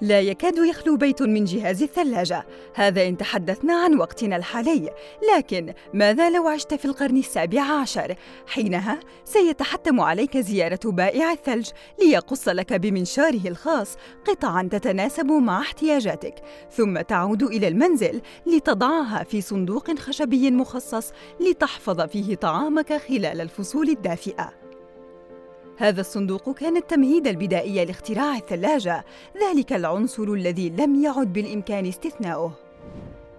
لا يكاد يخلو بيت من جهاز الثلاجة. هذا إن تحدثنا عن وقتنا الحالي. لكن ماذا لو عشت في القرن السابع عشر؟ حينها سيتحتم عليك زيارة بائع الثلج ليقص لك بمنشاره الخاص قطعا تتناسب مع احتياجاتك. ثم تعود إلى المنزل لتضعها في صندوق خشبي مخصص لتحفظ فيه طعامك خلال الفصول الدافئة. هذا الصندوق كان التمهيد البدائي لاختراع الثلاجة، ذلك العنصر الذي لم يعد بالإمكان استثناؤه.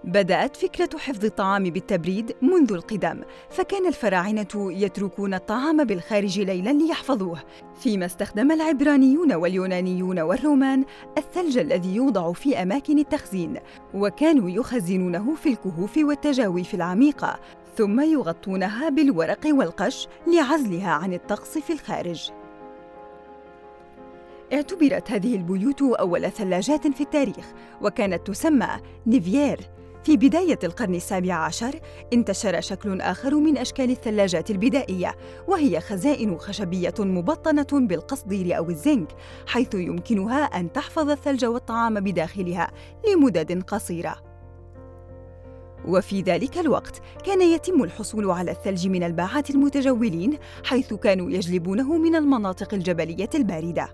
بدأت فكرة حفظ الطعام بالتبريد منذ القدم، فكان الفراعنة يتركون الطعام بالخارج ليلاً ليحفظوه، فيما استخدم العبرانيون واليونانيون والرومان الثلج الذي يوضع في أماكن التخزين، وكانوا يخزنونه في الكهوف والتجاويف العميقة، ثم يغطونها بالورق والقش لعزلها عن الطقس في الخارج. اعتبرت هذه البيوت أول ثلاجات في التاريخ وكانت تسمى نيفيير. في بداية القرن السابع عشر انتشر شكل آخر من أشكال الثلاجات البدائية وهي خزائن خشبية مبطنة بالقصدير أو الزنك حيث يمكنها أن تحفظ الثلج والطعام بداخلها لمدد قصيرة. وفي ذلك الوقت كان يتم الحصول على الثلج من الباعات المتجولين حيث كانوا يجلبونه من المناطق الجبلية الباردة.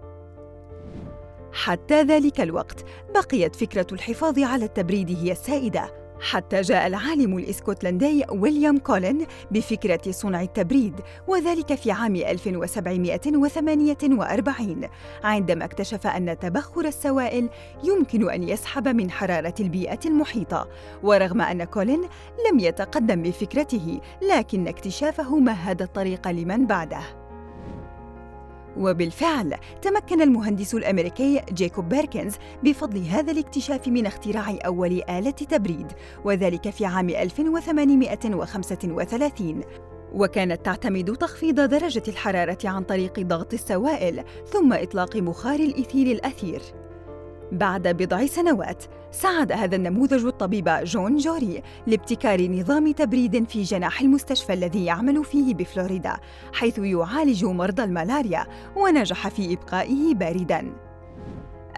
حتى ذلك الوقت بقيت فكرة الحفاظ على التبريد هي السائدة. حتى جاء العالم الإسكتلندي ويليام كولين بفكرة صنع التبريد وذلك في عام 1748 عندما اكتشف أن تبخر السوائل يمكن أن يسحب من حرارة البيئة المحيطة ورغم أن كولين لم يتقدم بفكرته لكن اكتشافه مهد الطريق لمن بعده. وبالفعل تمكن المهندس الأمريكي جيكوب بيركنز بفضل هذا الاكتشاف من اختراع أول آلة تبريد وذلك في عام 1835 وكانت تعتمد تخفيض درجة الحرارة عن طريق ضغط السوائل ثم إطلاق مخار الإيثيل الأثير. بعد بضع سنوات. ساعد هذا النموذج الطبيب جون جوري لابتكار نظام تبريد في جناح المستشفى الذي يعمل فيه بفلوريدا حيث يعالج مرضى الملاريا ونجح في إبقائه باردا.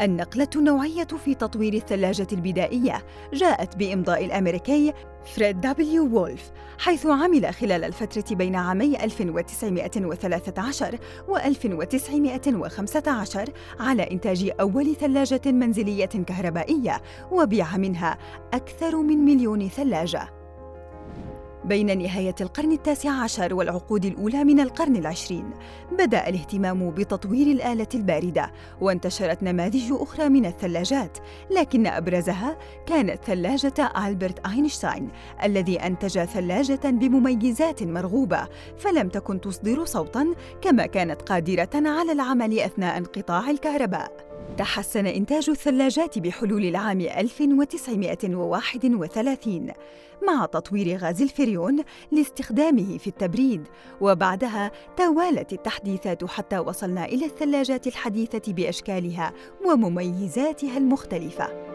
النقلة النوعية في تطوير الثلاجة البدائية جاءت بإمضاء الأمريكي فريد دبليو وولف حيث عمل خلال الفترة بين عامي 1913 و 1915 على إنتاج أول ثلاجة منزلية كهربائية وبيع منها أكثر من مليون ثلاجة. بين نهاية القرن التاسع عشر والعقود الأولى من القرن العشرين. بدأ الاهتمام بتطوير الآلة الباردة وانتشرت نماذج أخرى من الثلاجات لكن أبرزها كانت ثلاجة ألبرت أينشتاين الذي أنتج ثلاجة بمميزات مرغوبة فلم تكن تصدر صوتاً كما كانت قادرة على العمل أثناء انقطاع الكهرباء. تحسن إنتاج الثلاجات بحلول العام 1931 مع تطوير غاز الفريون لاستخدامه في التبريد وبعدها توالت التحديثات حتى وصلنا إلى الثلاجات الحديثة بأشكالها ومميزاتها المختلفة.